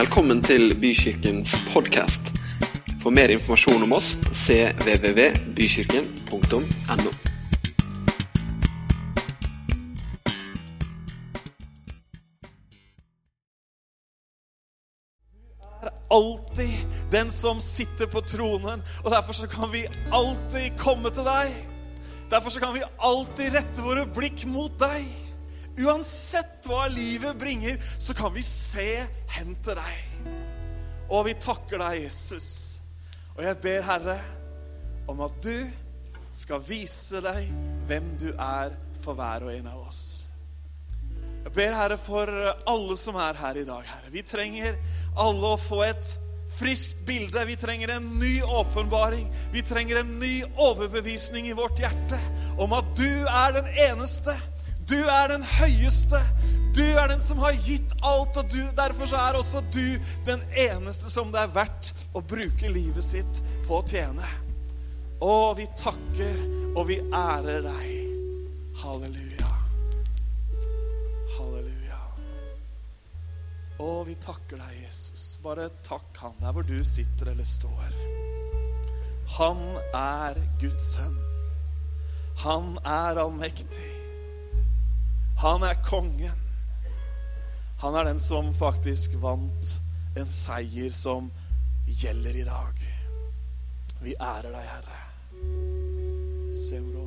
Velkommen til Bykirkens podkast. For mer informasjon om oss cvvvbykirken.no. alltid den som sitter på tronen, og derfor så kan vi alltid komme til deg. Derfor så kan vi alltid rette våre blikk mot deg. Uansett hva livet bringer, så kan vi se hen til deg. Og vi takker deg, Jesus. Og jeg ber, Herre, om at du skal vise deg hvem du er for hver og en av oss. Jeg ber, Herre, for alle som er her i dag, Herre. Vi trenger alle å få et friskt bilde. Vi trenger en ny åpenbaring. Vi trenger en ny overbevisning i vårt hjerte om at du er den eneste. Du er den høyeste. Du er den som har gitt alt, og du, derfor er også du den eneste som det er verdt å bruke livet sitt på å tjene. Å, vi takker og vi ærer deg. Halleluja. Halleluja. Å, vi takker deg, Jesus. Bare takk han der hvor du sitter eller står. Han er Guds sønn. Han er allmektig. Han er kongen. Han er den som faktisk vant en seier som gjelder i dag. Vi ærer deg, Herre. Seuronusseke,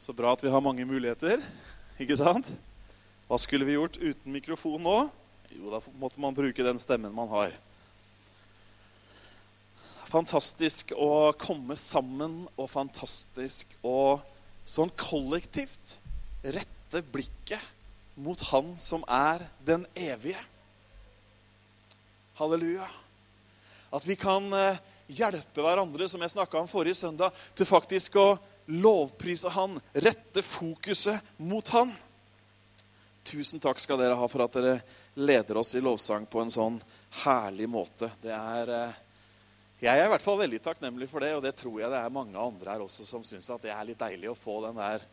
Så bra at vi har mange muligheter, ikke sant? Hva skulle vi gjort uten mikrofon nå? Jo, da måtte man bruke den stemmen man har. Fantastisk å komme sammen, og fantastisk å sånn kollektivt rette blikket mot Han som er den evige. Halleluja. At vi kan eh, hjelpe hverandre, som jeg snakka om forrige søndag, til faktisk å lovprise Han, rette fokuset mot Han. Tusen takk skal dere ha for at dere leder oss i lovsang på en sånn herlig måte. Det er, eh, jeg er i hvert fall veldig takknemlig for det, og det tror jeg det er mange andre her også som syns det er litt deilig å få den der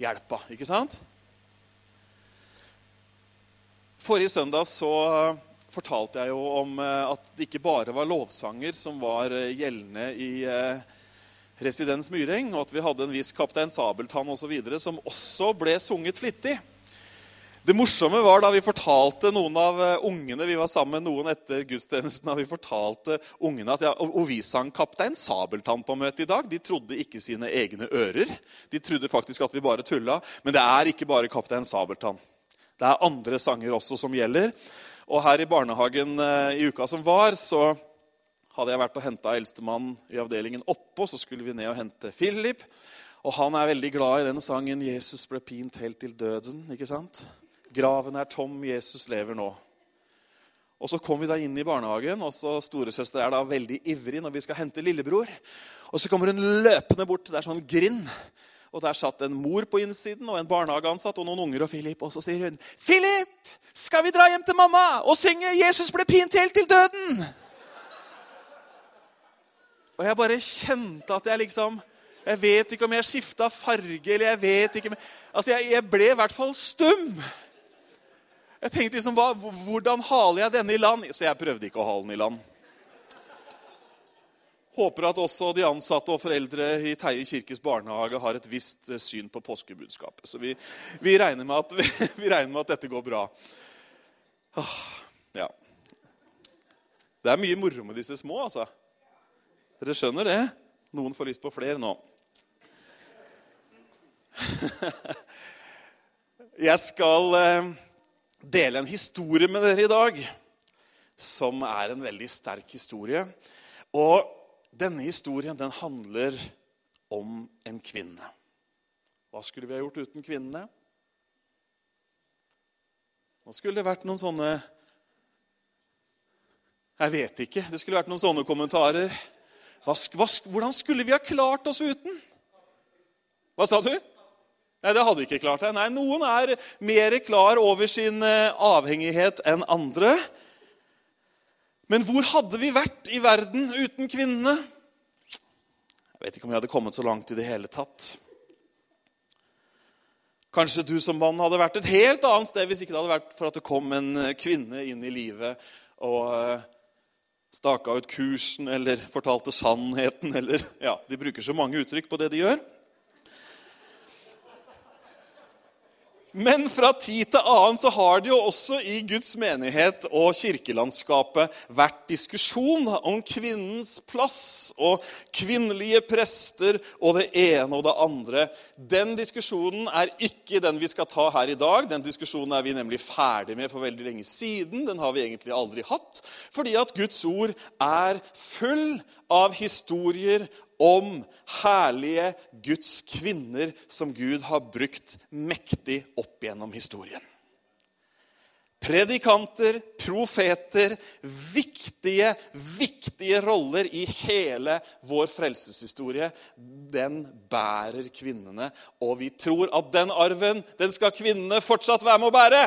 hjelpa. Ikke sant? Forrige søndag så fortalte jeg jo om eh, at det ikke bare var lovsanger som var eh, gjeldende i Residens Myreng, og at vi hadde en viss kaptein Sabeltann osv. videre, som også ble sunget flittig. Det morsomme var da vi fortalte noen av ungene vi var sammen med noen etter gudstjenesten, da vi fortalte ungene at ja, og vi sang Kaptein Sabeltann på møtet i dag. De trodde ikke sine egne ører. De trodde faktisk at vi bare tulla. Men det er ikke bare Kaptein Sabeltann. Det er andre sanger også som gjelder. Og her i barnehagen i uka som var, så hadde jeg vært og henta eldstemann i avdelingen oppå. Så skulle vi ned og hente Philip. Og han er veldig glad i den sangen 'Jesus ble pint helt til døden'. ikke sant? Graven er tom, Jesus lever nå. Og Så kom vi da inn i barnehagen, og så storesøster er da veldig ivrig når vi skal hente lillebror. Og Så kommer hun løpende bort. Det er sånn grind. Og Der satt en mor på innsiden og en barnehageansatt og noen unger og Philip. Og så sier hun, 'Philip, skal vi dra hjem til mamma og synge 'Jesus ble pint helt til døden'?' Og jeg bare kjente at jeg liksom Jeg vet ikke om jeg skifta farge, eller jeg vet ikke Altså, jeg, jeg ble i hvert fall stum. Jeg tenkte liksom, hva, Hvordan haler jeg denne i land? Så jeg prøvde ikke å hale den i land. Håper at også de ansatte og foreldre i Teie kirkes barnehage har et visst syn på påskebudskapet. Så vi, vi, regner at, vi, vi, regner med at, dette går bra. Ah, ja. Det er mye moro med disse små, altså. Dere skjønner det? Noen får lyst på flere nå. Jeg skal dele en historie med dere i dag som er en veldig sterk historie. Og denne historien den handler om en kvinne. Hva skulle vi ha gjort uten kvinnene? Nå skulle det vært noen sånne Jeg vet ikke. Det skulle vært noen sånne kommentarer. Hva, hva, hvordan skulle vi ha klart oss uten? Hva sa du? Nei, det hadde ikke klart deg. Nei, Noen er mer klar over sin eh, avhengighet enn andre. Men hvor hadde vi vært i verden uten kvinnene? Jeg vet ikke om vi hadde kommet så langt i det hele tatt. Kanskje du som mann hadde vært et helt annet sted hvis ikke det hadde vært for at det kom en eh, kvinne inn i livet og eh, staka ut kursen eller fortalte sannheten eller Ja, de bruker så mange uttrykk på det de gjør. Men fra tid til annen så har det jo også i Guds menighet og kirkelandskapet vært diskusjon om kvinnens plass og kvinnelige prester og det ene og det andre. Den diskusjonen er ikke den vi skal ta her i dag. Den diskusjonen er vi nemlig ferdig med for veldig lenge siden. Den har vi egentlig aldri hatt. Fordi at Guds ord er full av historier om herlige Guds kvinner som Gud har brukt mektig opp gjennom historien. Predikanter, profeter, viktige, viktige roller i hele vår frelseshistorie. Den bærer kvinnene, og vi tror at den arven den skal kvinnene fortsatt være med å bære.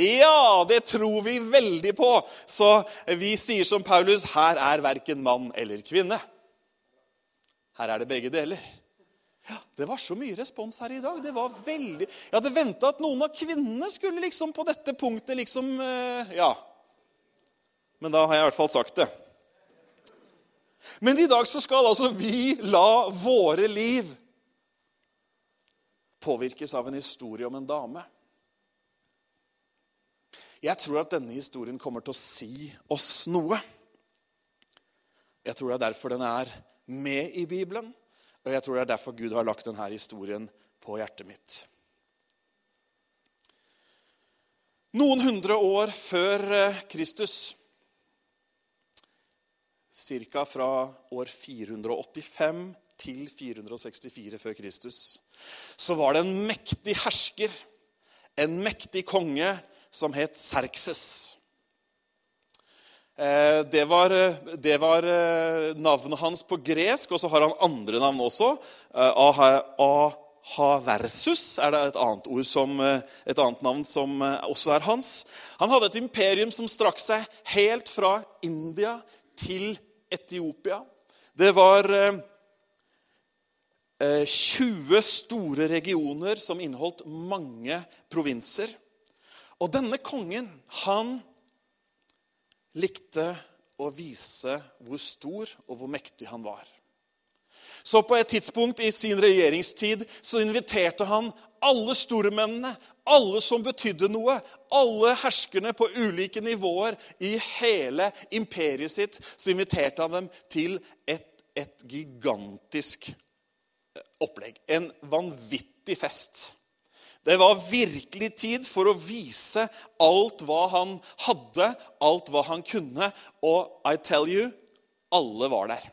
Ja, det tror vi veldig på. Så vi sier som Paulus her er verken mann eller kvinne. Her er det begge deler. Ja, Det var så mye respons her i dag. Det var veldig... Jeg hadde venta at noen av kvinnene skulle liksom på dette punktet liksom eh, Ja. Men da har jeg i hvert fall sagt det. Men i dag så skal altså vi la våre liv påvirkes av en historie om en dame. Jeg tror at denne historien kommer til å si oss noe. Jeg tror det er derfor den er med i Bibelen, og jeg tror det er derfor Gud har lagt denne historien på hjertet mitt. Noen hundre år før eh, Kristus, ca. fra år 485 til 464 før Kristus, så var det en mektig hersker, en mektig konge, som het Serkses. Eh, det var, det var, eh, navnet hans på gresk, og så har han andre navn også. Eh, Ahaversus er det et annet, ord som, et annet navn som også er hans. Han hadde et imperium som strakk seg helt fra India til Etiopia. Det var 20 store regioner som inneholdt mange provinser. Og denne kongen, han likte å vise hvor stor og hvor mektig han var. Så på et tidspunkt i sin regjeringstid så inviterte han alle stormennene, alle som betydde noe, alle herskerne på ulike nivåer i hele imperiet sitt, så inviterte han dem til et, et gigantisk opplegg. En vanvittig fest. Det var virkelig tid for å vise alt hva han hadde, alt hva han kunne. Og I tell you alle var der.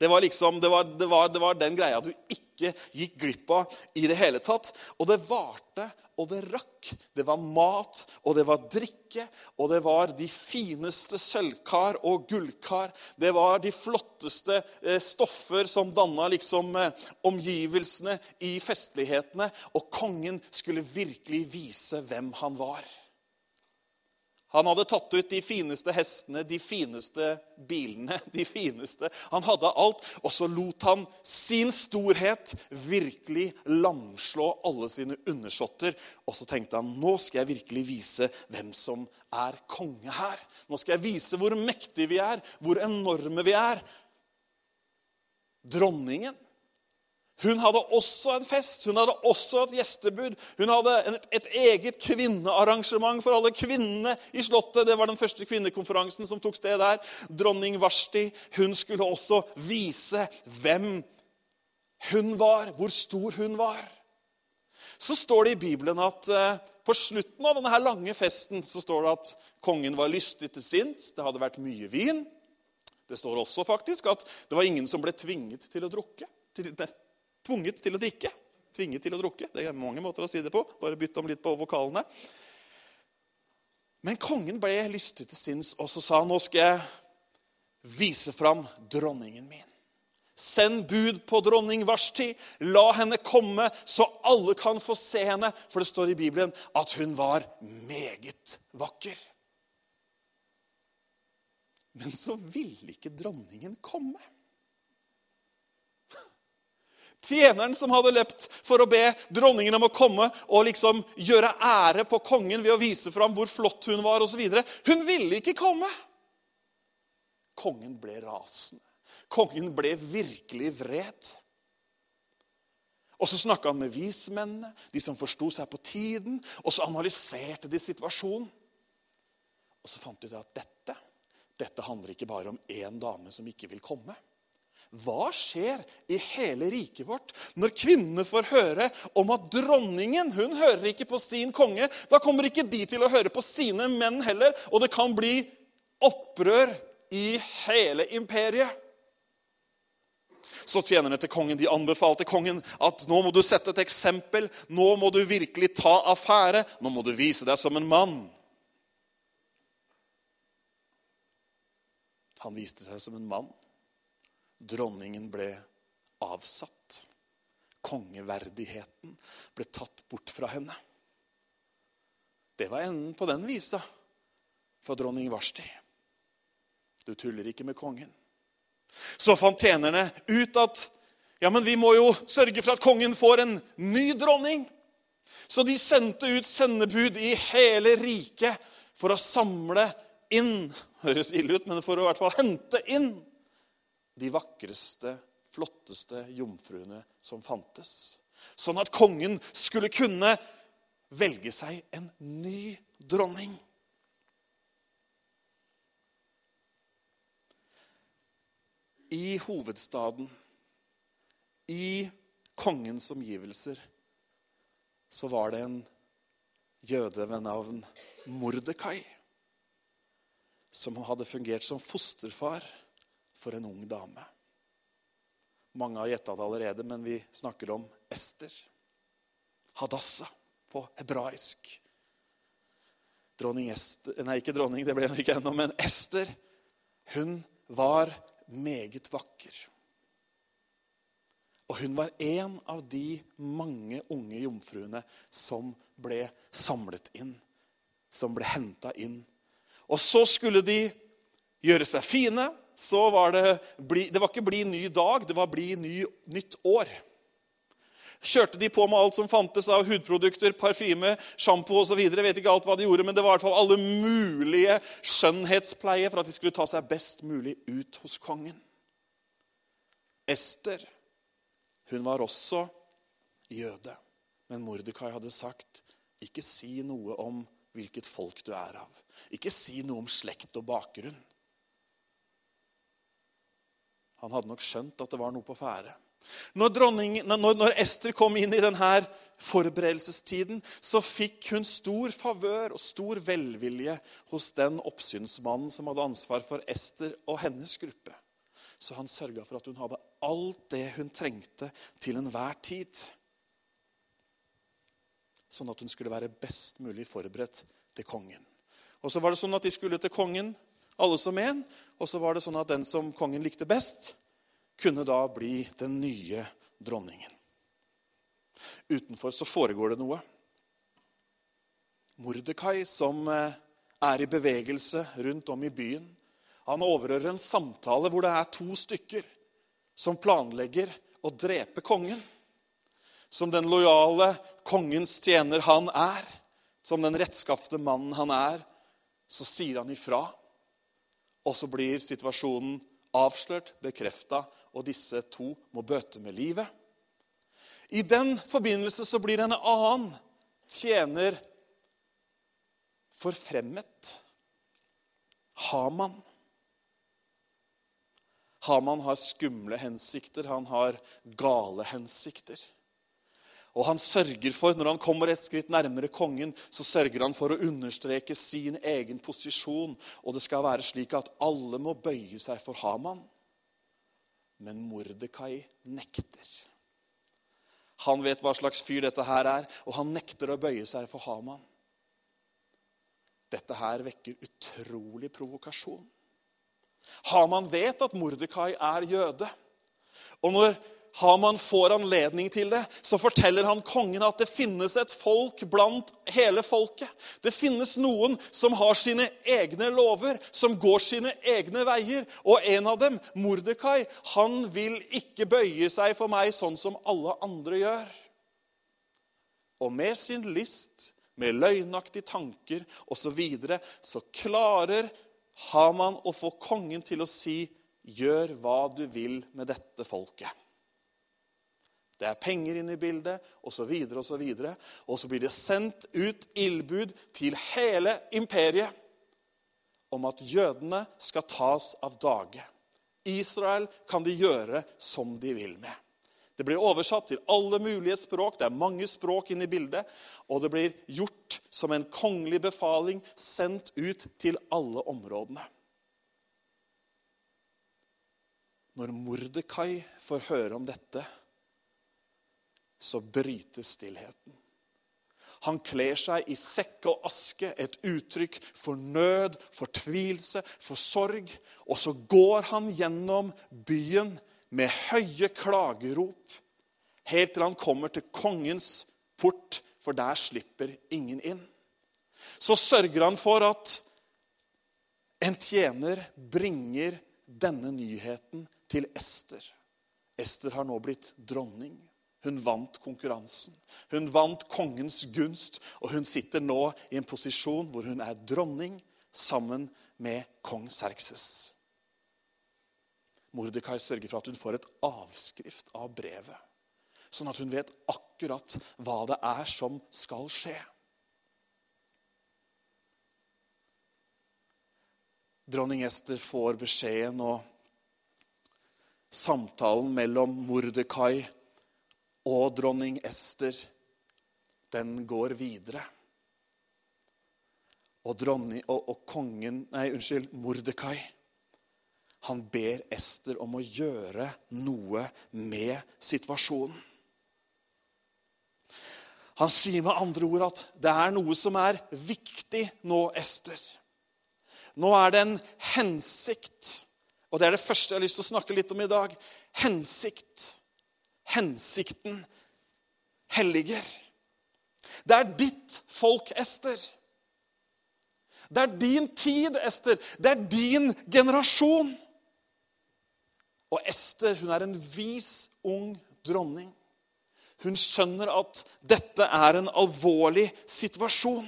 Det var liksom, det var, det var, det var den greia du ikke gikk glipp av i det hele tatt. Og det varte, og det rakk. Det var mat, og det var drikke, og det var de fineste sølvkar og gullkar. Det var de flotteste eh, stoffer som danna liksom eh, omgivelsene i festlighetene. Og kongen skulle virkelig vise hvem han var. Han hadde tatt ut de fineste hestene, de fineste bilene, de fineste Han hadde alt. Og så lot han sin storhet virkelig lamslå alle sine undersåtter. Og så tenkte han nå skal jeg virkelig vise hvem som er konge her. Nå skal jeg vise hvor mektige vi er, hvor enorme vi er. Dronningen hun hadde også en fest, hun hadde også et gjestebud. Hun hadde et, et, eget kvinnearrangement for alle kvinnene i Slottet. Det var den første kvinnekonferansen som tok sted der. Dronning Varsti hun skulle også vise hvem hun var, hvor stor hun var. Så står det i Bibelen at uh, på slutten av denne lange festen så står det at kongen var lystig til sinns. Det hadde vært mye vin. Det står også faktisk at det var ingen som ble tvinget til å drukke. Til, tvunget til å drikke. Tvinget til å drukke. Det er mange måter å si det på. Bare bytte om litt på vokalene. Men kongen ble lystig til sinns, og så sa han nå skal jeg vise fram dronningen min. Send bud på dronning Varsti. La henne komme, så alle kan få se henne. For det står i Bibelen at hun var meget vakker. Men så ville ikke dronningen komme. Tjeneren som hadde løpt for å be dronningen om å komme og liksom gjøre ære på kongen ved å vise fram hvor flott hun var osv. Hun ville ikke komme. Kongen ble rasende. Kongen ble virkelig vred. Og Så snakka han med vismennene, de som forsto seg på tiden, og så analyserte de situasjonen. Og så fant de ut at dette, dette handler ikke bare om én dame som ikke vil komme. Hva skjer i hele riket vårt når kvinnene får høre om at dronningen hun hører ikke på sin konge? Da kommer ikke de til å høre på sine menn heller, og det kan bli opprør i hele imperiet. Så tjenerne til kongen de anbefalte kongen at nå må du sette et eksempel. Nå må du virkelig ta affære. Nå må du vise deg som en mann. Han viste seg som en mann. Dronningen ble avsatt. Kongeverdigheten ble tatt bort fra henne. Det var enden på den visa for dronning Varsti. Du tuller ikke med kongen. Så fant tjenerne ut at ja, men vi må jo sørge for at kongen får en ny dronning. Så de sendte ut sendebud i hele riket for å samle inn Høres ille ut, men for å i hvert fall hente inn de vakreste, flotteste jomfruene som fantes. Sånn at kongen skulle kunne velge seg en ny dronning. i hovedstaden, i kongens omgivelser, så var det en jøde ved navn Mordekai som hadde fungert som fosterfar for en ung dame. Mange har gjetta det allerede, men vi snakker om Ester. Hadassa på hebraisk. Dronning Ester Nei, ikke dronning, det ble hun ikke ennå, men Ester. Hun var meget vakker. Og hun var en av de mange unge jomfruene som ble samlet inn, som ble henta inn. Og så skulle de gjøre seg fine. Så var det, bli, det var ikke bli ny dag, det var bli ny, nytt år kjørte de på med alt som fantes av hudprodukter, parfyme, sjampo osv. Vet ikke alt hva de gjorde, men det var i hvert fall alle mulige skjønnhetspleie for at de skulle ta seg best mulig ut hos kongen. Ester hun var også jøde, men Mordekai hadde sagt, 'Ikke si noe om hvilket folk du er av.' 'Ikke si noe om slekt og bakgrunn.' Han hadde nok skjønt at det var noe på ferde. Når, når, når, Ester kom inn i denne forberedelsestiden, så fikk hun stor favør og stor velvilje hos den oppsynsmannen som hadde ansvar for Ester og hennes gruppe. Så han sørga for at hun hadde alt det hun trengte til enhver tid. Sånn at hun skulle være best mulig forberedt til kongen. Og så var det sånn at De skulle til kongen, alle som en. Og så var det sånn at den som kongen likte best, kunne da bli den nye dronningen. Utenfor så foregår det noe. Mordekai, som eh, er i bevegelse rundt om i byen, han overhører en samtale hvor det er to stykker som planlegger å drepe kongen. Som den lojale kongens tjener han er, som den rettskafte mannen han er, så sier han ifra. Og så blir situasjonen avslørt, bekrefta, og disse to må bøte med livet. I den forbindelse så blir en annen tjener forfremmet. Haman. Haman har skumle hensikter, han har gale hensikter. Og han sørger for, Når han kommer et skritt nærmere kongen, så sørger han for å understreke sin egen posisjon. Og det skal være slik at alle må bøye seg for Haman. Men Mordekai nekter. Han vet hva slags fyr dette her er, og han nekter å bøye seg for Haman. Dette her vekker utrolig provokasjon. Haman vet at Mordekai er jøde. Og når Haman får anledning til det, så forteller han kongen at det finnes et folk blant hele folket. Det finnes noen som har sine egne lover, som går sine egne veier. Og en av dem, Mordekai, han vil ikke bøye seg for meg sånn som alle andre gjør. Og med sin list, med løgnaktige tanker osv., så, videre, så klarer Haman å få kongen til å si, 'Gjør hva du vil med dette folket'. Det er penger inne i bildet, osv., osv. Og så blir det sendt ut ildbud til hele imperiet om at jødene skal tas av dage. Israel kan de gjøre som de vil med. Det blir oversatt til alle mulige språk. Det er mange språk inne i bildet. Og det blir gjort som en kongelig befaling, sendt ut til alle områdene. Når Mordekai får høre om dette, så brytes stillheten. Han kler seg i sekk og aske, et uttrykk for nød, fortvilelse, for sorg. Og så går han gjennom byen med høye klagerop, helt til han kommer til kongens port, for der slipper ingen inn. Så sørger han for at en tjener bringer denne nyheten til Ester. Ester har nå blitt dronning. Hun vant konkurransen. Hun vant kongens gunst, og hun sitter nå i en posisjon hvor hun er dronning sammen med kong Serkses. Mordekai sørger for at hun får et avskrift av brevet, sånn at hun vet akkurat hva det er som skal skje. Dronning Ester får beskjeden, og samtalen mellom Mordekai og dronning Ester, den går videre. Og, dronning, og, og kongen Nei, unnskyld, Mordekai. Han ber Ester om å gjøre noe med situasjonen. Han sier med andre ord at det er noe som er viktig nå, Ester. Nå er det en hensikt, og det er det første jeg har lyst til å snakke litt om i dag. Hensikt hensikten helliger. Det er ditt folk, Ester. Det er din tid, Ester. Det er din generasjon. Og Ester hun er en vis, ung dronning. Hun skjønner at dette er en alvorlig situasjon.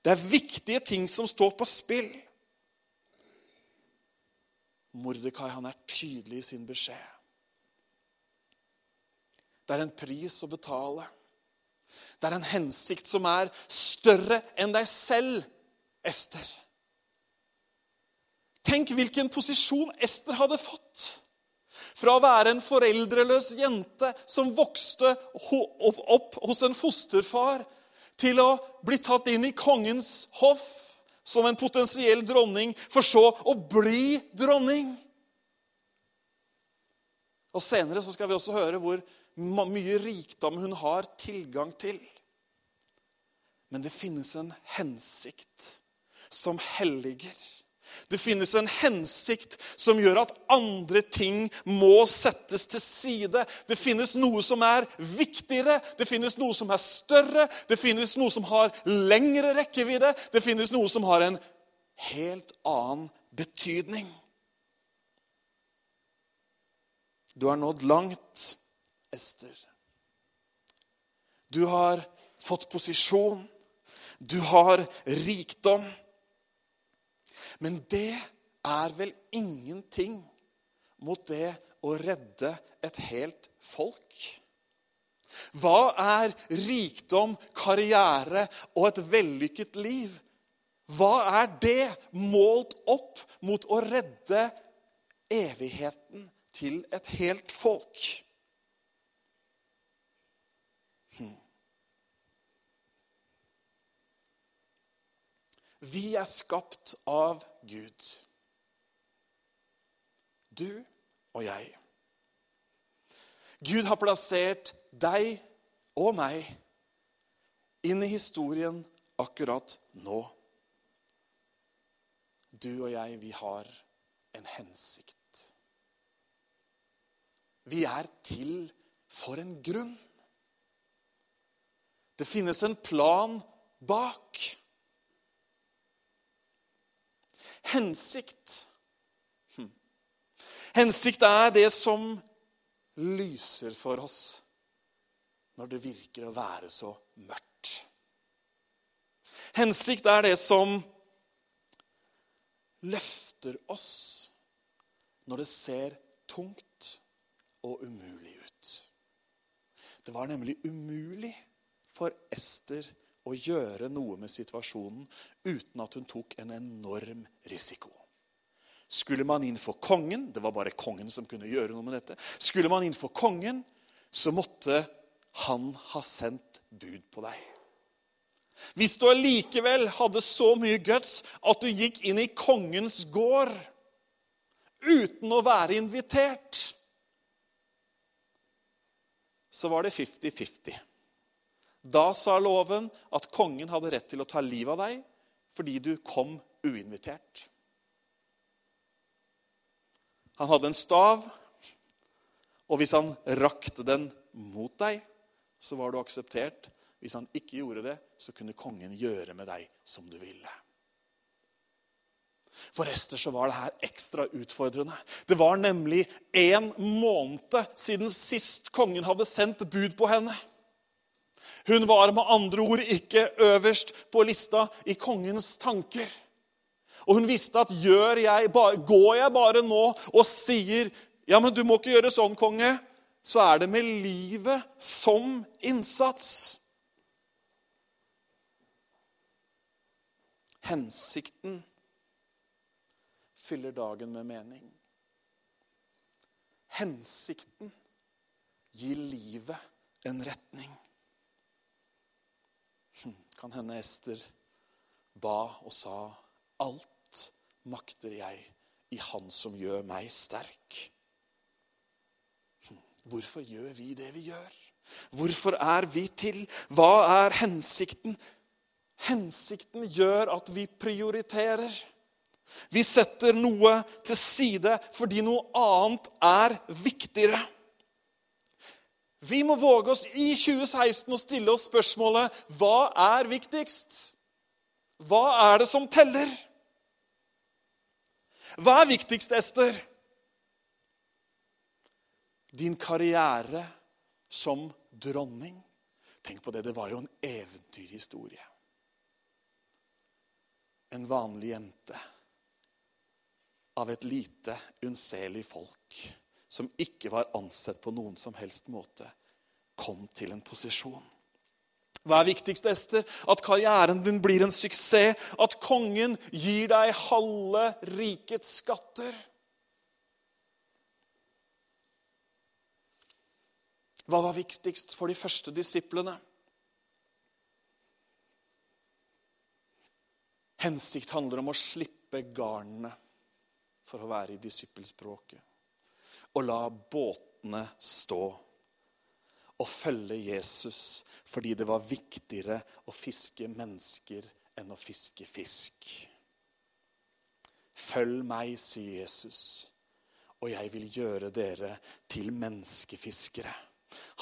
Det er viktige ting som står på spill. Mordekai han er tydelig i sin beskjed. Det er en pris å betale. Det er en hensikt som er større enn deg selv, Ester. Tenk hvilken posisjon Ester hadde fått. Fra å være en foreldreløs jente som vokste opp hos en fosterfar, til å bli tatt inn i kongens hoff som en potensiell dronning, for så å bli dronning. Og Senere så skal vi også høre hvor mye rikdom hun har tilgang til. Men det finnes en hensikt som helliger. Det finnes en hensikt som gjør at andre ting må settes til side. Det finnes noe som er viktigere, det finnes noe som er større, det finnes noe som har lengre rekkevidde, det finnes noe som har en helt annen betydning. Du har nådd langt Ester. Du har fått posisjon. Du har rikdom. Men det er vel ingenting mot det å redde et helt folk? Hva er rikdom, karriere og et vellykket liv? Hva er det målt opp mot å redde evigheten til et helt folk? Vi er skapt av Gud. Du og jeg. Gud har plassert deg og meg inn i historien akkurat nå. du og jeg, vi har en hensikt. Vi er til for en grunn. Det finnes en plan bak. Hensikt. Hensikt er det som lyser for oss når det virker å være så mørkt. Hensikt er det som løfter oss når det ser tungt og umulig ut. Det var nemlig umulig for Ester å gjøre noe med situasjonen uten at hun tok en enorm risiko. Skulle man inn for kongen Det var bare kongen som kunne gjøre noe med dette. Skulle man inn for kongen, så måtte han ha sendt bud på deg. Hvis du allikevel hadde så mye guts at du gikk inn i kongens gård uten å være invitert, så var det 50-50. Da sa loven at kongen hadde rett til å ta livet av deg fordi du kom uinvitert. Han hadde en stav, og hvis han rakte den mot deg, så var du akseptert. Hvis han ikke gjorde det, så kunne kongen gjøre med deg som du ville. For Ester så var det her ekstra utfordrende. Det var nemlig en måned siden sist kongen hadde sendt bud på henne. Hun var med andre ord ikke øverst på lista i kongens tanker. Og hun visste at jeg, går jeg bare nå og sier ja, men du må ikke gjøre sånn, konge, så er det med livet som innsats. Hensikten fyller dagen med mening. Hensikten gir livet en retning. Hm, kan hende Ester ba og sa Alt makter jeg i Han som gjør meg sterk. Hm, hvorfor gjør vi det vi gjør? Hvorfor er vi til? Hva er hensikten? Hensikten gjør at vi prioriterer. Vi setter noe til side fordi noe annet er viktigere. Vi må våge oss i 2016 å stille oss spørsmålet hva er viktigst? Hva er det som teller? Hva er viktigst, Ester? Din karriere som dronning. Tenk på det, det var jo en eventyrhistorie. En vanlig jente av et lite, unnselig folk som ikke var ansett på noen som helst måte, kom til en posisjon. Hva er viktigst, Ester? At karrieren din blir en suksess? At kongen gir deg halve rikets skatter? Hva var viktigst for de første disiplene? Hensikt handler om å slippe garnene for å være i disippelspråket. Og la båtene stå og følge Jesus fordi det var viktigere å fiske mennesker enn å fiske fisk. Følg meg, sier Jesus, og jeg vil gjøre dere til menneskefiskere.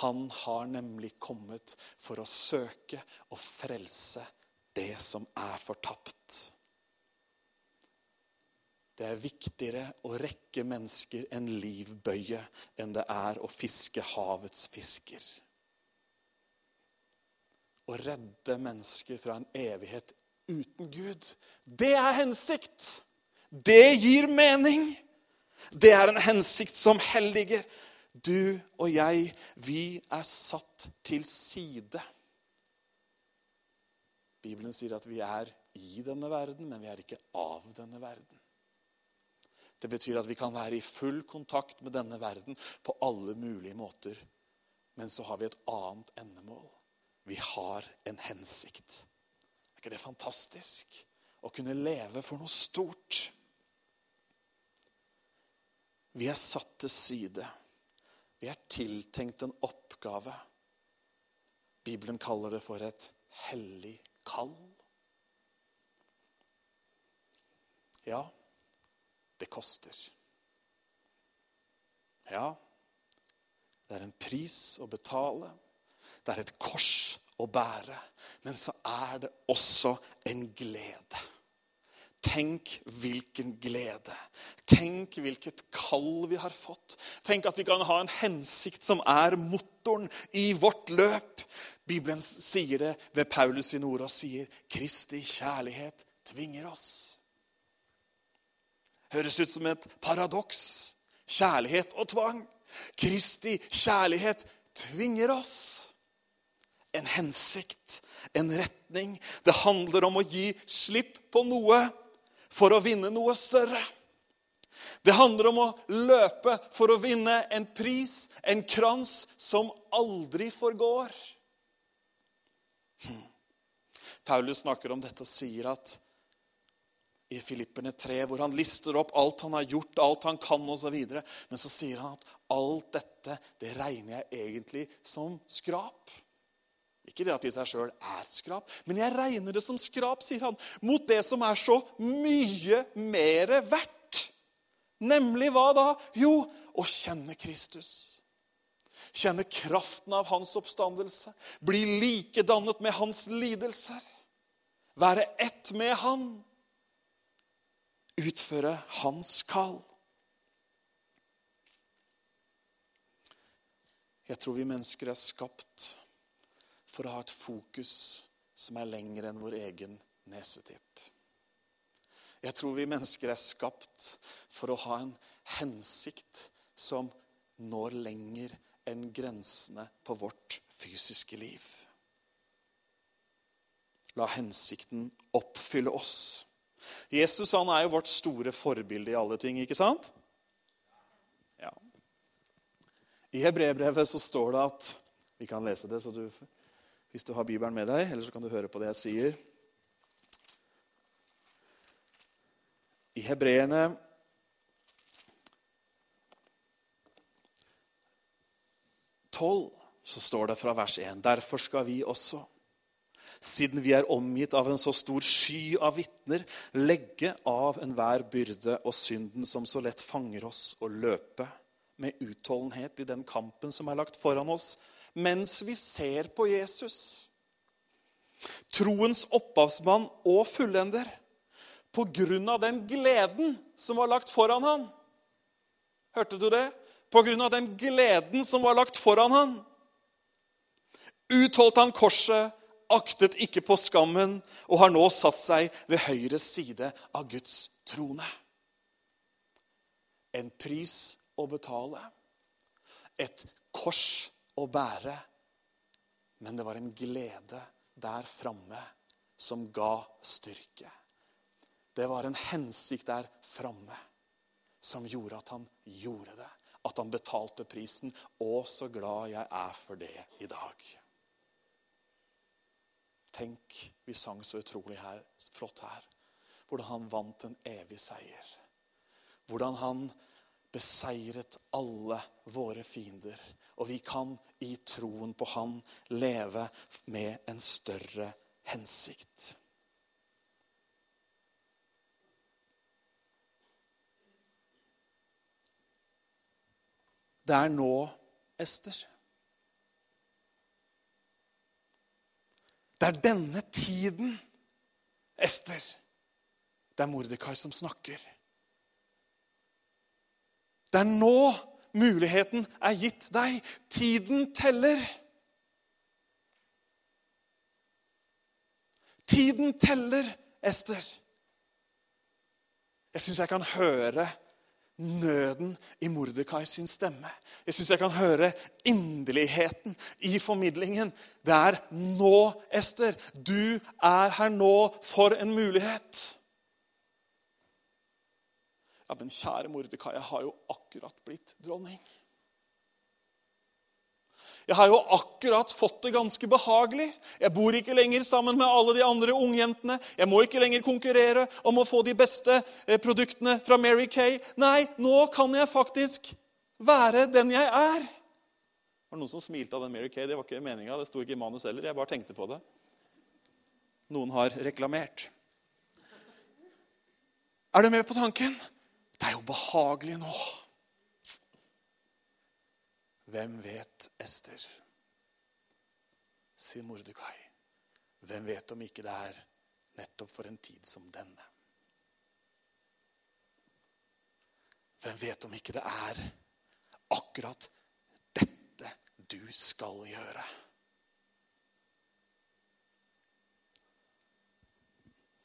Han har nemlig kommet for å søke og frelse det som er fortapt. Det er viktigere å rekke mennesker en livbøye enn det er å fiske havets fisker. Å redde mennesker fra en evighet uten Gud, det er hensikt. Det gir mening. Det er en hensikt som helliger. Du og jeg, vi er satt til side. Bibelen sier at vi er i denne verden, men vi er ikke av denne verden. Det betyr at vi kan være i full kontakt med denne verden på alle mulige måter. Men så har vi et annet endemål. Vi har en hensikt. Er ikke det fantastisk? Å kunne leve for noe stort. Vi er satt til side. Vi er tiltenkt en oppgave. Bibelen kaller det for et hellig kall. Ja, det koster. Ja, det er en pris å betale. Det er et kors å bære. Men så er det også en glede. Tenk hvilken glede. Tenk hvilket kall vi har fått. Tenk at vi kan ha en hensikt som er motoren i vårt løp. Bibelen sier det ved Paulus i ord og sier Kristi kjærlighet tvinger oss. Høres ut som et paradoks. Kjærlighet og tvang. Kristi kjærlighet tvinger oss en hensikt, en retning. Det handler om å gi slipp på noe for å vinne noe større. Det handler om å løpe for å vinne en pris, en krans, som aldri forgår. Hmm. Paulus snakker om dette og sier at i Filipperne 3, hvor han lister opp alt han har gjort, alt han kan osv. Men så sier han at alt dette det regner jeg egentlig som skrap. Ikke det at det i seg sjøl er skrap, men jeg regner det som skrap, sier han, mot det som er så mye mer verdt. Nemlig hva da? Jo, å kjenne Kristus. Kjenne kraften av hans oppstandelse. Bli likedannet med hans lidelser. Være ett med han. Utføre hans kall. Jeg tror vi mennesker er skapt for å ha et fokus som er lengre enn vår egen nesetipp. Jeg tror vi mennesker er skapt for å ha en hensikt som når lenger enn grensene på vårt fysiske liv. La hensikten oppfylle oss. Jesus han er jo vårt store forbilde i alle ting, ikke sant? Ja. I hebreerbrevet så står det at Vi kan lese det, du hvis du har Bibelen med deg, eller så kan du høre på det jeg sier. I Hebreerne tolv så står det fra vers 1.: Derfor skal vi også, siden vi er omgitt av en så stor sky av vitner, legge av enhver byrde og synden som så lett fanger oss, og løpe med utholdenhet i den kampen som er lagt foran oss mens vi ser på Jesus. Troens opphavsmann og fullender. På grunn av den gleden som var lagt foran han. Hørte du det? På grunn av den gleden som var lagt foran han. Utholdt han korset, aktet ikke på skammen og har nå satt seg ved høyre side av Guds trone. En pris å betale. Et kors å bære. Men det var en glede der framme som ga styrke. Det var en hensikt der framme som gjorde at han gjorde det. At han betalte prisen. Å, så glad jeg er for det i dag. Tenk, vi sang så utrolig her, flott her. Hvordan han vant en evig seier. Hvordan han beseiret alle våre fiender. Og vi kan i troen på Han leve med en større hensikt. Det er nå, Ester. Det er denne tiden, Ester. Det er Mordekai som snakker. Det er nå muligheten er gitt deg. Tiden teller. Tiden teller, Ester. Jeg syns jeg kan høre nøden i Mordekai sin stemme. Jeg syns jeg kan høre inderligheten i formidlingen. Det er nå, Ester. Du er her nå for en mulighet. Ja, men kjære Mordekai, jeg har jo akkurat blitt dronning. Jeg har jo akkurat fått det ganske behagelig. Jeg bor ikke lenger sammen med alle de andre ungjentene. Jeg må ikke lenger konkurrere om å få de beste eh, produktene fra Mary Kay. Nei, nå kan jeg faktisk være den jeg er. Det var noen som smilte av den Mary Kay. Det var ikke meninga. Det sto ikke i manus heller. Jeg bare tenkte på det. Noen har reklamert. Er du med på tanken? Det er jo behagelig nå. Hvem vet Ester? sier Mordekai. Hvem vet om ikke det er nettopp for en tid som denne? Hvem vet om ikke det er akkurat dette du skal gjøre?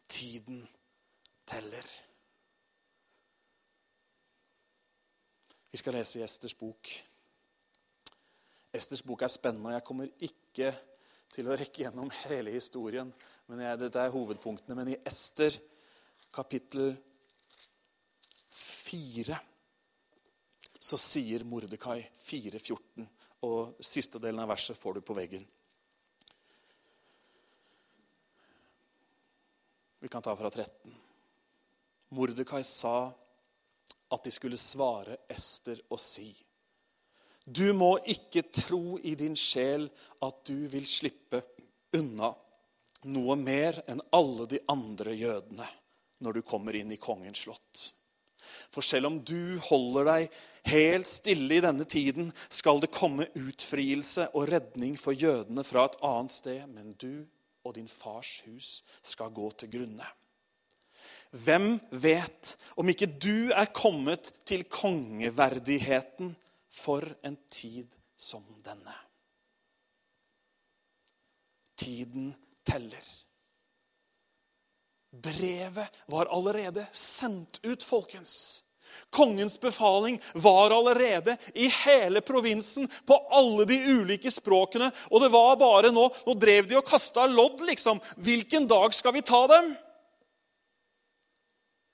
Tiden teller. Vi skal lese i Esters bok. Esters bok er spennende, og jeg kommer ikke til å rekke gjennom hele historien. men jeg, Dette er hovedpunktene. Men i Ester kapittel 4 så sier Mordekai 4,14. Og siste delen av verset får du på veggen. Vi kan ta fra 13. Mordekai sa at de skulle svare Ester og si Du må ikke tro i din sjel at du vil slippe unna noe mer enn alle de andre jødene når du kommer inn i kongens slott. For selv om du holder deg helt stille i denne tiden, skal det komme utfrielse og redning for jødene fra et annet sted, men du og din fars hus skal gå til grunne. Hvem vet om ikke du er kommet til kongeverdigheten for en tid som denne? Tiden teller. Brevet var allerede sendt ut, folkens. Kongens befaling var allerede i hele provinsen, på alle de ulike språkene. Og det var bare nå Nå drev de og kasta lodd, liksom. Hvilken dag skal vi ta dem?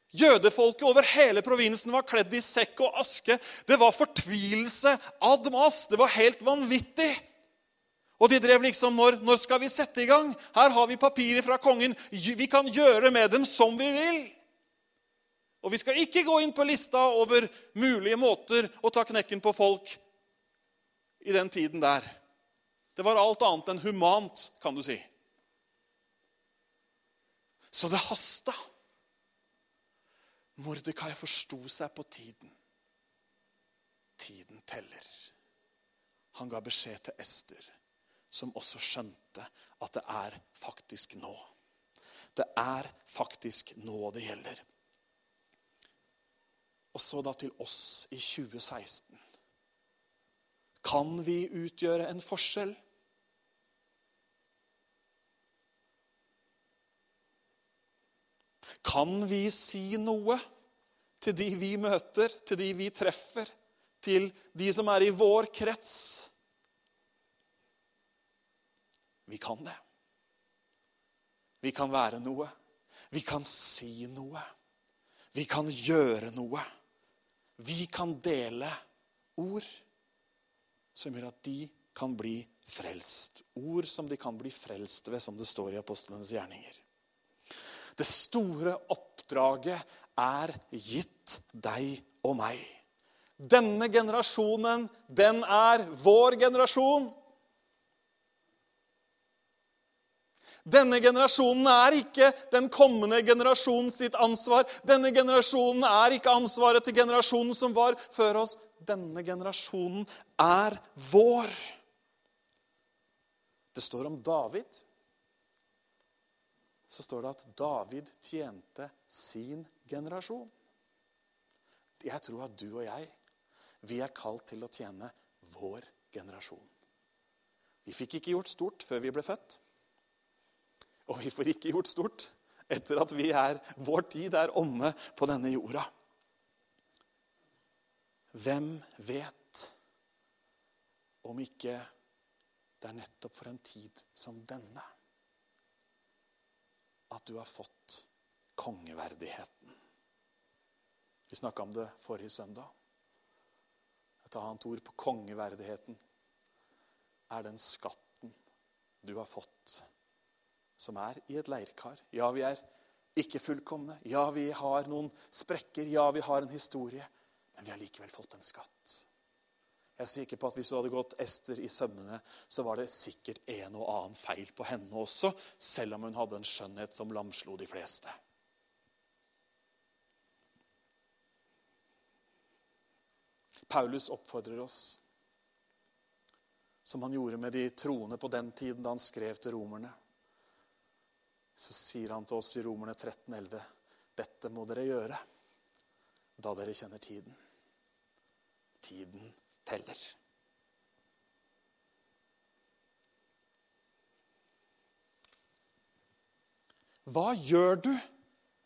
Jødefolket over hele provinsen var kledd i sekk og aske. Det var fortvilelse ad mas. Det var helt vanvittig. Og de drev liksom når, når skal vi sette i gang? Her har vi papirer fra kongen. Vi kan gjøre med dem som vi vil. Og vi skal ikke gå inn på lista over mulige måter å ta knekken på folk i den tiden der. Det var alt annet enn humant, kan du si. Så det hasta. Mordekai forsto seg på tiden. Tiden teller. Han ga beskjed til Ester, som også skjønte at det er faktisk nå. Det er faktisk nå det gjelder. Og så da til oss i 2016. Kan vi utgjøre en forskjell? Kan vi si noe til de vi møter, til de vi treffer, til de som er i vår krets? Vi kan det. Vi kan være noe. Vi kan si noe. Vi kan gjøre noe. Vi kan dele ord som gjør at de kan bli frelst. Ord som de kan bli frelst ved, som det står i apostlenes gjerninger. Det store oppdraget er gitt deg og meg. Denne generasjonen, den er vår generasjon. Denne generasjonen er ikke den kommende generasjonen sitt ansvar. Denne generasjonen er ikke ansvaret til generasjonen som var før oss. Denne generasjonen er vår. Det står om David så står det at David tjente sin generasjon. Jeg tror at du og jeg, vi er kalt til å tjene vår generasjon. Vi fikk ikke gjort stort før vi ble født. Og vi får ikke gjort stort etter at er, vår tid er omme på denne jorda. Hvem vet om ikke det er nettopp for en tid som denne at du har fått kongeverdigheten. Vi snakka om det forrige søndag. Et annet ord på kongeverdigheten er den skatten du har fått, som er i et leirkar. Ja, vi er ikke fullkomne. Ja, vi har noen sprekker. Ja, vi har en historie. Men vi har likevel fått en skatt. Jeg er sikker på at Hvis du hadde gått Ester i sømmene, så var det sikkert en og annen feil på henne også, selv om hun hadde en skjønnhet som lamslo de fleste. Paulus oppfordrer oss, som han gjorde med de troende på den tiden da han skrev til romerne. Så sier han til oss i Romerne 13,11.: Dette må dere gjøre da dere kjenner tiden. Tiden teller. Hva gjør du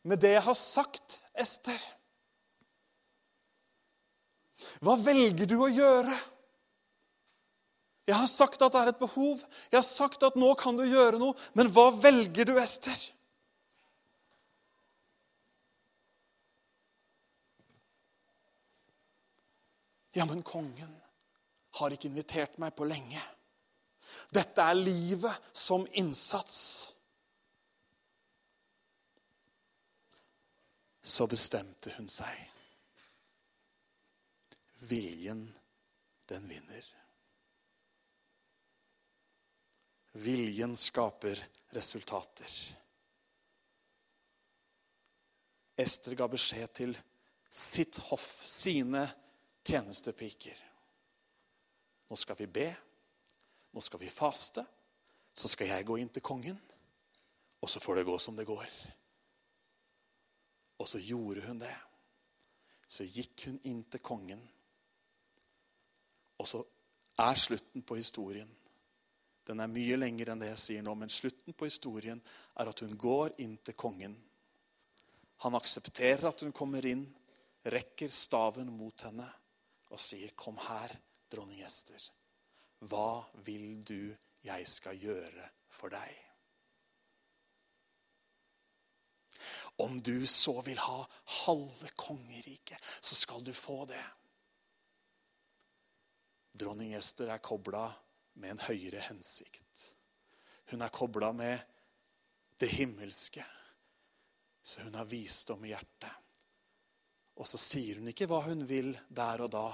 med det jeg har sagt, Ester? Hva velger du å gjøre? Jeg har sagt at det er et behov. Jeg har sagt at nå kan du gjøre noe. Men hva velger du, Ester? Ja, men kongen har ikke invitert meg på lenge. Dette er livet som innsats. Så bestemte hun seg. Viljen, den vinner. Viljen skaper resultater. Ester ga beskjed til sitt hoff, sine tjenestepiker. Nå skal vi be, nå skal vi faste, så skal jeg gå inn til kongen, og så får det gå som det går. Og så gjorde hun det. Så gikk hun inn til kongen. Og så er slutten på historien den er mye lenger enn det jeg sier nå, men slutten på historien er at hun går inn til kongen. Han aksepterer at hun kommer inn, rekker staven mot henne og sier, 'Kom her, dronning Ester. Hva vil du jeg skal gjøre for deg?' Om du så vil ha halve kongeriket, så skal du få det. Dronning Ester er kobla med en høyere hensikt. Hun er kobla med det himmelske, så hun har visdom i hjertet. Og så sier hun ikke hva hun vil der og da,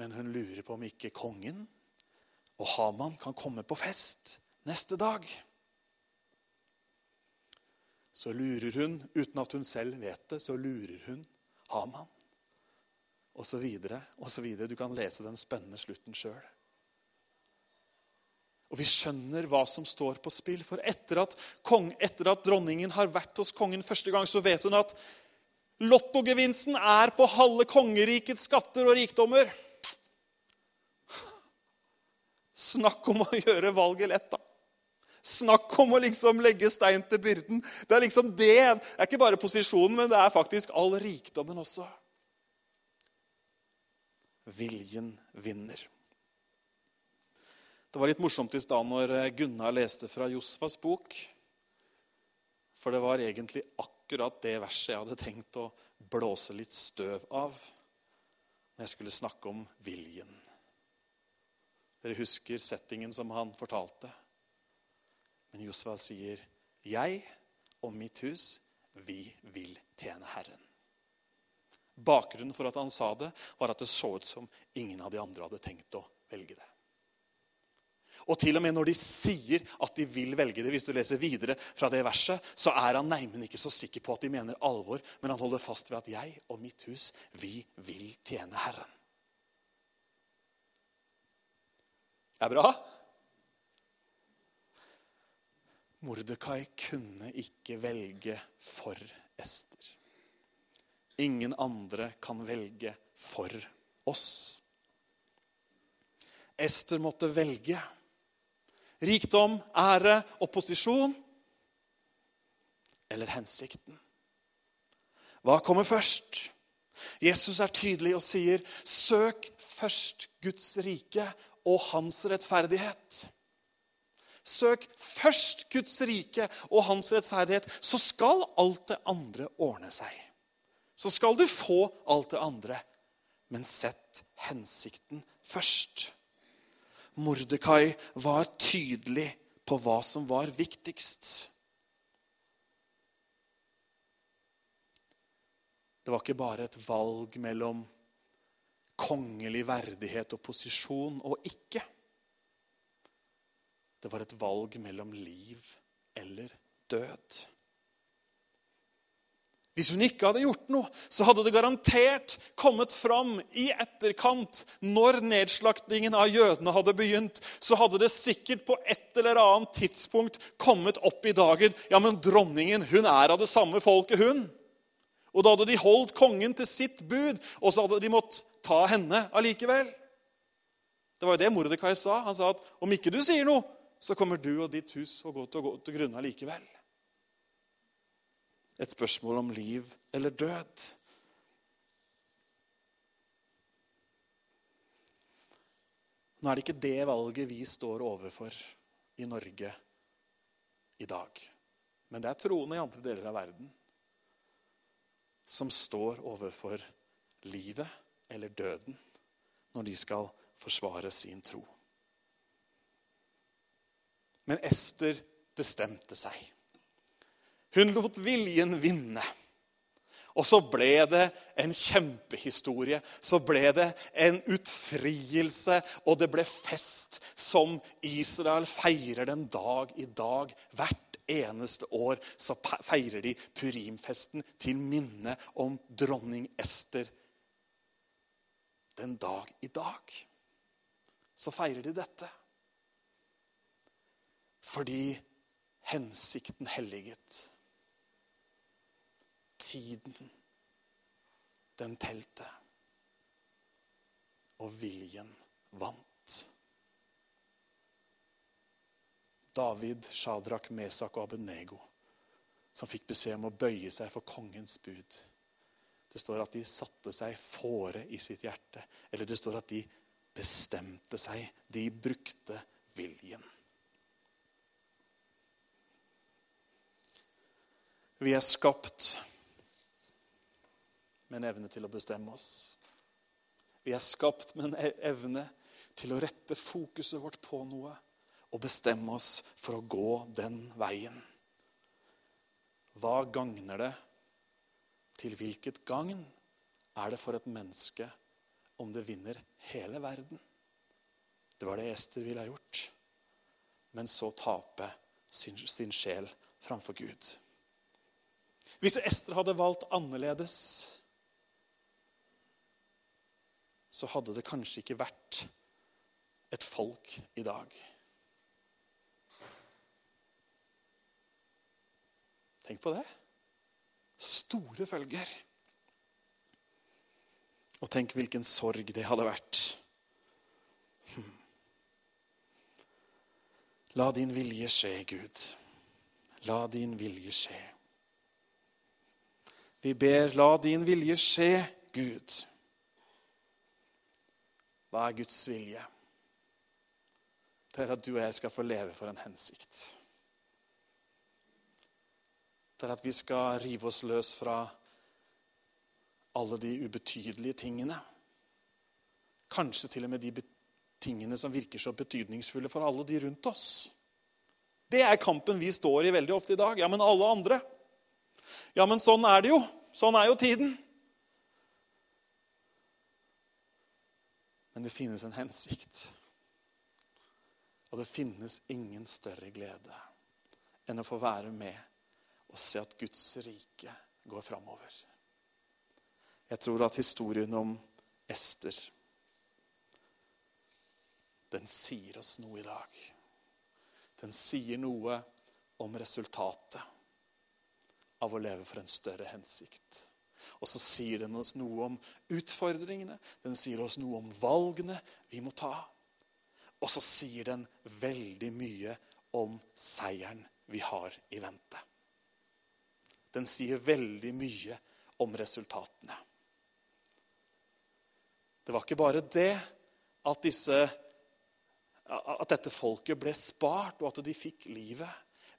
men hun lurer på om ikke kongen og Haman kan komme på fest neste dag. Så lurer hun, uten at hun selv vet det, så lurer hun Haman. Og så videre, og så videre. Du kan lese den spennende slutten sjøl. Og vi skjønner hva som står på spill. For etter at, kong, etter at dronningen har vært hos kongen første gang, så vet hun at lottogevinsten er på halve kongerikets skatter og rikdommer. Snakk om å gjøre valget lett, da. Snakk om å liksom legge stein til byrden. Det er liksom det. Det er ikke bare posisjonen, men det er faktisk all rikdommen også. Viljen vinner. Det var litt morsomt i stad når Gunnar leste fra Josfas bok. For det var egentlig akkurat det verset jeg hadde tenkt å blåse litt støv av når jeg skulle snakke om viljen. Dere husker settingen som han fortalte. Men Josva sier, 'Jeg og mitt hus, vi vil tjene Herren'. Bakgrunnen for at han sa det, var at det så ut som ingen av de andre hadde tenkt å velge det. Og til og med når de sier at de vil velge det, hvis du leser videre fra det verset, så er han neimen ikke så sikker på at de mener alvor, men han holder fast ved at jeg og mitt hus, vi vil tjene Herren. Det er bra? Mordekai kunne ikke velge for Ester. Ingen andre kan velge for oss. Ester måtte velge rikdom, ære og posisjon eller hensikten? Hva kommer først? Jesus er tydelig og sier, 'Søk først Guds rike og hans rettferdighet'. Søk først Guds rike og hans rettferdighet, så skal alt det andre ordne seg. Så skal du få alt det andre. Men sett hensikten først. Mordekai var tydelig på hva som var viktigst. Det var ikke bare et valg mellom kongelig verdighet og posisjon og ikke. Det var et valg mellom liv eller død. Hvis hun ikke hadde gjort noe, så hadde det garantert kommet fram i etterkant. Når nedslaktingen av jødene hadde begynt, så hadde det sikkert på et eller annet tidspunkt kommet opp i dagen. Ja, men dronningen, hun er av det samme folket, hun. Og da hadde de holdt kongen til sitt bud, og så hadde de måttet ta henne allikevel. Det var jo det Mordekai sa. Han sa at om ikke du sier noe, så kommer du og ditt hus og gå til, å gå til grunne allikevel et spørsmål om liv eller død. Nå er det ikke det valget vi står overfor i Norge i dag. Men det er troende i andre deler av verden som står overfor livet eller døden når de skal forsvare sin tro. Men Ester bestemte seg. Hun lot viljen vinne. Og så ble det en kjempehistorie. Så ble det en utfrielse, og det ble fest som Israel feirer den dag i dag. Hvert eneste år så feirer de Purimfesten til minne om dronning Ester. Den dag i dag så feirer de dette. Fordi hensikten helliget tiden, den telte. Og viljen vant. David, Shadrach, Mesak og Abenego, som fikk beskjed om å bøye seg for kongens bud. Det står at de satte seg fore i sitt hjerte. Eller det står at de bestemte seg. De brukte viljen. Vi er skapt med en evne til å bestemme oss. Vi er skapt med en e- evne til å rette fokuset vårt på noe og bestemme oss for å gå den veien. Hva gagner det? Til hvilket gagn er det for et menneske om det vinner hele verden? Det var det Ester ville ha gjort. Men så tape sin, sin sjel framfor Gud. Hvis Ester hadde valgt annerledes, så hadde det kanskje ikke vært et folk i dag. Tenk på det. Store følger. Og tenk hvilken sorg det hadde vært. Hm. La din vilje skje, Gud. La din vilje skje. Vi ber, la din vilje skje, Gud. Hva er Guds vilje? Det er at du og jeg skal få leve for en hensikt. Det er at vi skal rive oss løs fra alle de ubetydelige tingene. Kanskje til og med de tingene som virker så betydningsfulle for alle de rundt oss. Det er kampen vi står i veldig ofte i dag. Ja, men alle andre. Ja, men sånn er det jo. Sånn er jo tiden. Men det finnes en hensikt. Og det finnes ingen større glede enn å få være med og se at Guds rike går framover. Jeg tror at historien om Ester den sier oss noe i dag. Den sier noe om resultatet av å leve for en større hensikt. Og så sier den oss noe om utfordringene, den sier oss noe om valgene vi må ta. Og så sier den veldig mye om seieren vi har i vente. Den sier veldig mye om resultatene. Det var ikke bare det at, disse, at dette folket ble spart, og at de fikk livet.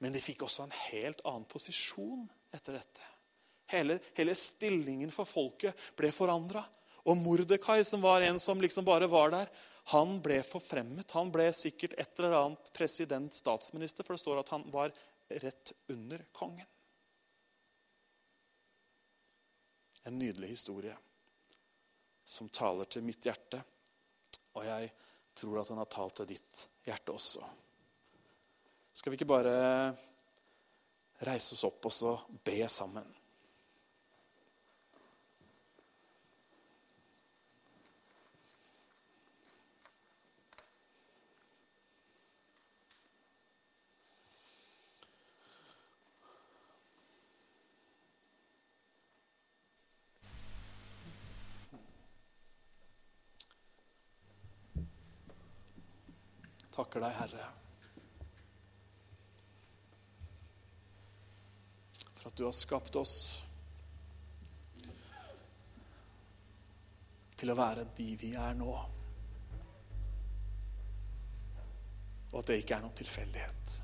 Men de fikk også en helt annen posisjon etter dette. Hele, hele stillingen for folket ble forandra. Og Mordekai, som var en som liksom bare var der, han ble forfremmet. Han ble sikkert et eller annet president, statsminister, for det står at han var rett under kongen. En nydelig historie som taler til mitt hjerte. Og jeg tror at han har talt til ditt hjerte også. Skal vi ikke bare reise oss opp og så be sammen? Takker deg, Herre, for at du har skapt oss til å være de vi er nå. Og at det ikke er noen tilfeldighet.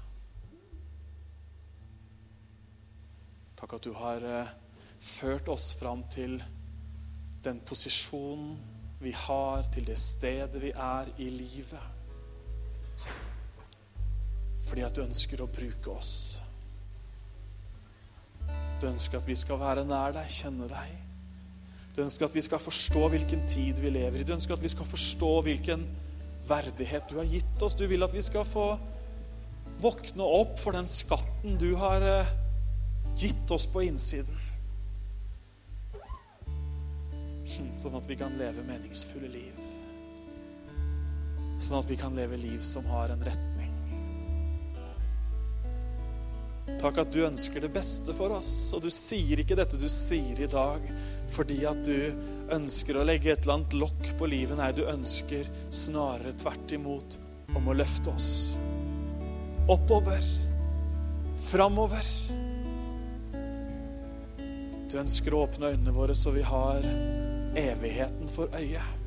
Takk at du har eh, ført oss fram til den posisjonen vi har, til det stedet vi er i livet. Fordi at du ønsker å bruke oss. Du ønsker at vi skal være nær deg, kjenne deg. Du ønsker at vi skal forstå hvilken tid vi lever i. Du ønsker at vi skal forstå hvilken verdighet du har gitt oss. Du vil at vi skal få våkne opp for den skatten du har eh, gitt oss på innsiden. Sånn at vi kan leve meningsfulle liv. Sånn at vi kan leve liv som har en retning. Takk at du ønsker det beste for oss, og du sier ikke dette du sier i dag fordi at du ønsker å legge et eller annet lokk på livet. Nei, du ønsker snarere tvert imot om å løfte oss oppover, framover. Du ønsker å åpne øynene våre så vi har evigheten for øyet.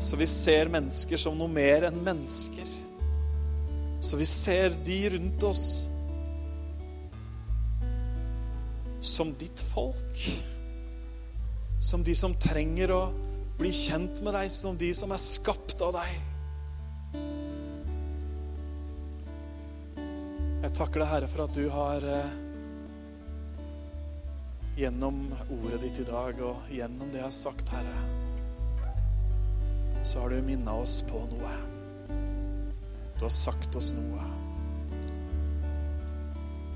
Så vi ser mennesker som noe mer enn mennesker. Så vi ser de rundt oss som ditt folk. Som de som trenger å bli kjent med deg, som de som er skapt av deg. Jeg takker deg, Herre, for at du har eh, gjennom ordet ditt i dag og gjennom det jeg har sagt, Herre, så har du minna oss på noe. Du har sagt oss noe.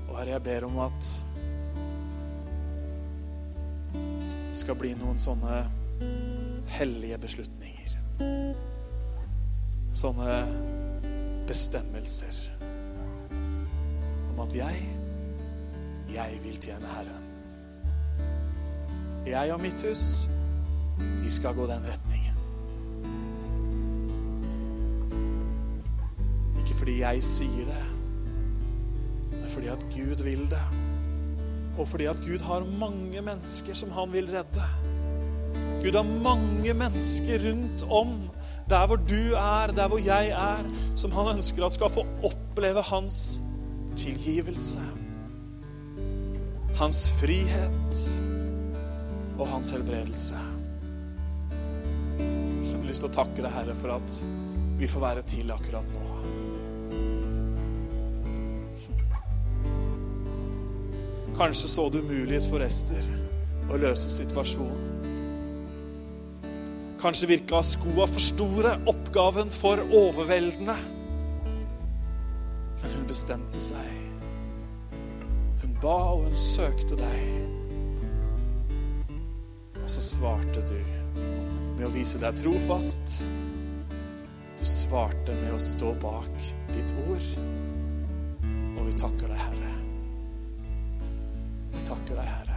Og Herre, jeg ber om at det skal bli noen sånne hellige beslutninger. Sånne bestemmelser om at jeg, jeg vil tjene Herren. Jeg og mitt hus, vi skal gå den retningen. Fordi jeg sier det, men fordi at Gud vil det. Og fordi at Gud har mange mennesker som han vil redde. Gud har mange mennesker rundt om, der hvor du er, der hvor jeg er, som han ønsker at skal få oppleve hans tilgivelse. Hans frihet og hans helbredelse. Jeg har lyst til å takke deg, Herre, for at vi får være til akkurat nå. Kanskje så du mulighet for Ester å løse situasjonen. Kanskje virka skoa for store, oppgaven for overveldende. Men hun bestemte seg. Hun ba, og hun søkte deg. Og så svarte du med å vise deg trofast. Du svarte med å stå bak ditt ord. Og vi takker deg, Herre. Vi takker deg, Herre.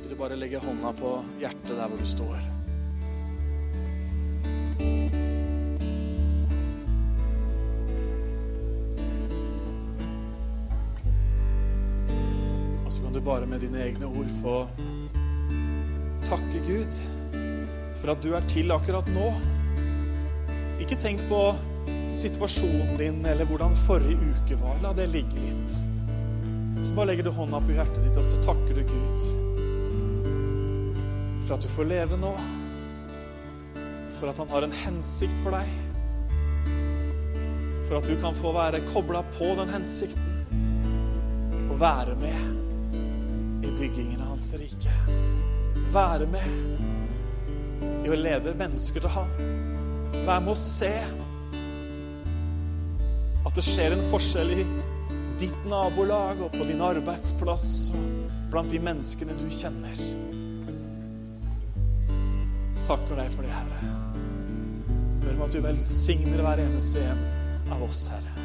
Vil du bare legge hånda på hjertet der hvor du står? Og så kan du bare med dine egne ord få takke Gud for at du er til akkurat nå. Ikke tenk på situasjonen din eller hvordan forrige uke var. La det ligge litt. Så bare legger du hånda på hjertet ditt, og så takker du Gud for at du får leve nå. For at han har en hensikt for deg. For at du kan få være kobla på den hensikten. Og være med i byggingen av hans rike. Være med i å lede mennesker til ham. Være med å se at det skjer en forskjell i ditt nabolag og på din arbeidsplass og blant de menneskene du kjenner. Takker deg for det, Herre. Ber om at du velsigner hver eneste en av oss, Herre.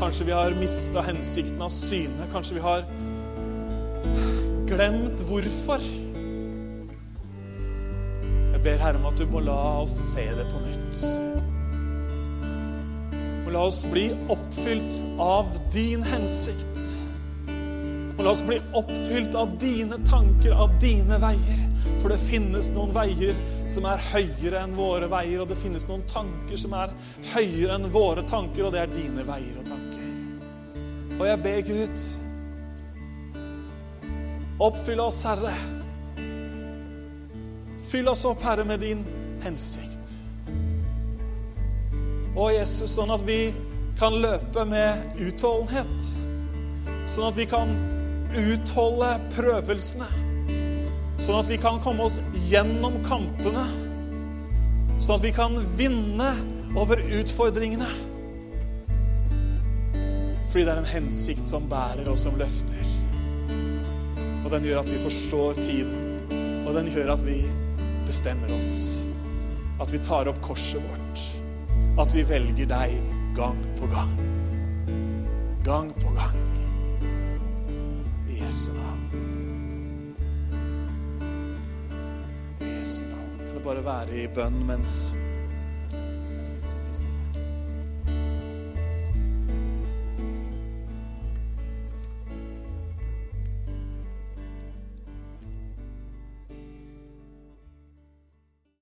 Kanskje vi har mista hensikten av syne. Kanskje vi har glemt hvorfor. Jeg ber Herre om at du må la oss se det på nytt. Må la oss bli oppfylt av din hensikt. Og la oss bli oppfylt av dine tanker, av dine veier. For det finnes noen veier som er høyere enn våre veier, og det finnes noen tanker som er høyere enn våre tanker, og det er dine veier og tanker. Og jeg ber Gud, oppfyll oss, Herre. Fyll oss opp, Herre, med din hensikt. Å, Jesus, sånn at vi kan løpe med utholdenhet. Sånn at vi kan utholde prøvelsene. Sånn at vi kan komme oss gjennom kampene. Sånn at vi kan vinne over utfordringene. Fordi det er en hensikt som bærer og som løfter. Og den gjør at vi forstår tiden. Og den gjør at vi bestemmer oss. At vi tar opp korset vårt. At vi velger deg gang på gang. Gang på gang. I Jesu navn. I Jesu navn. Kan det bare være i bønn mens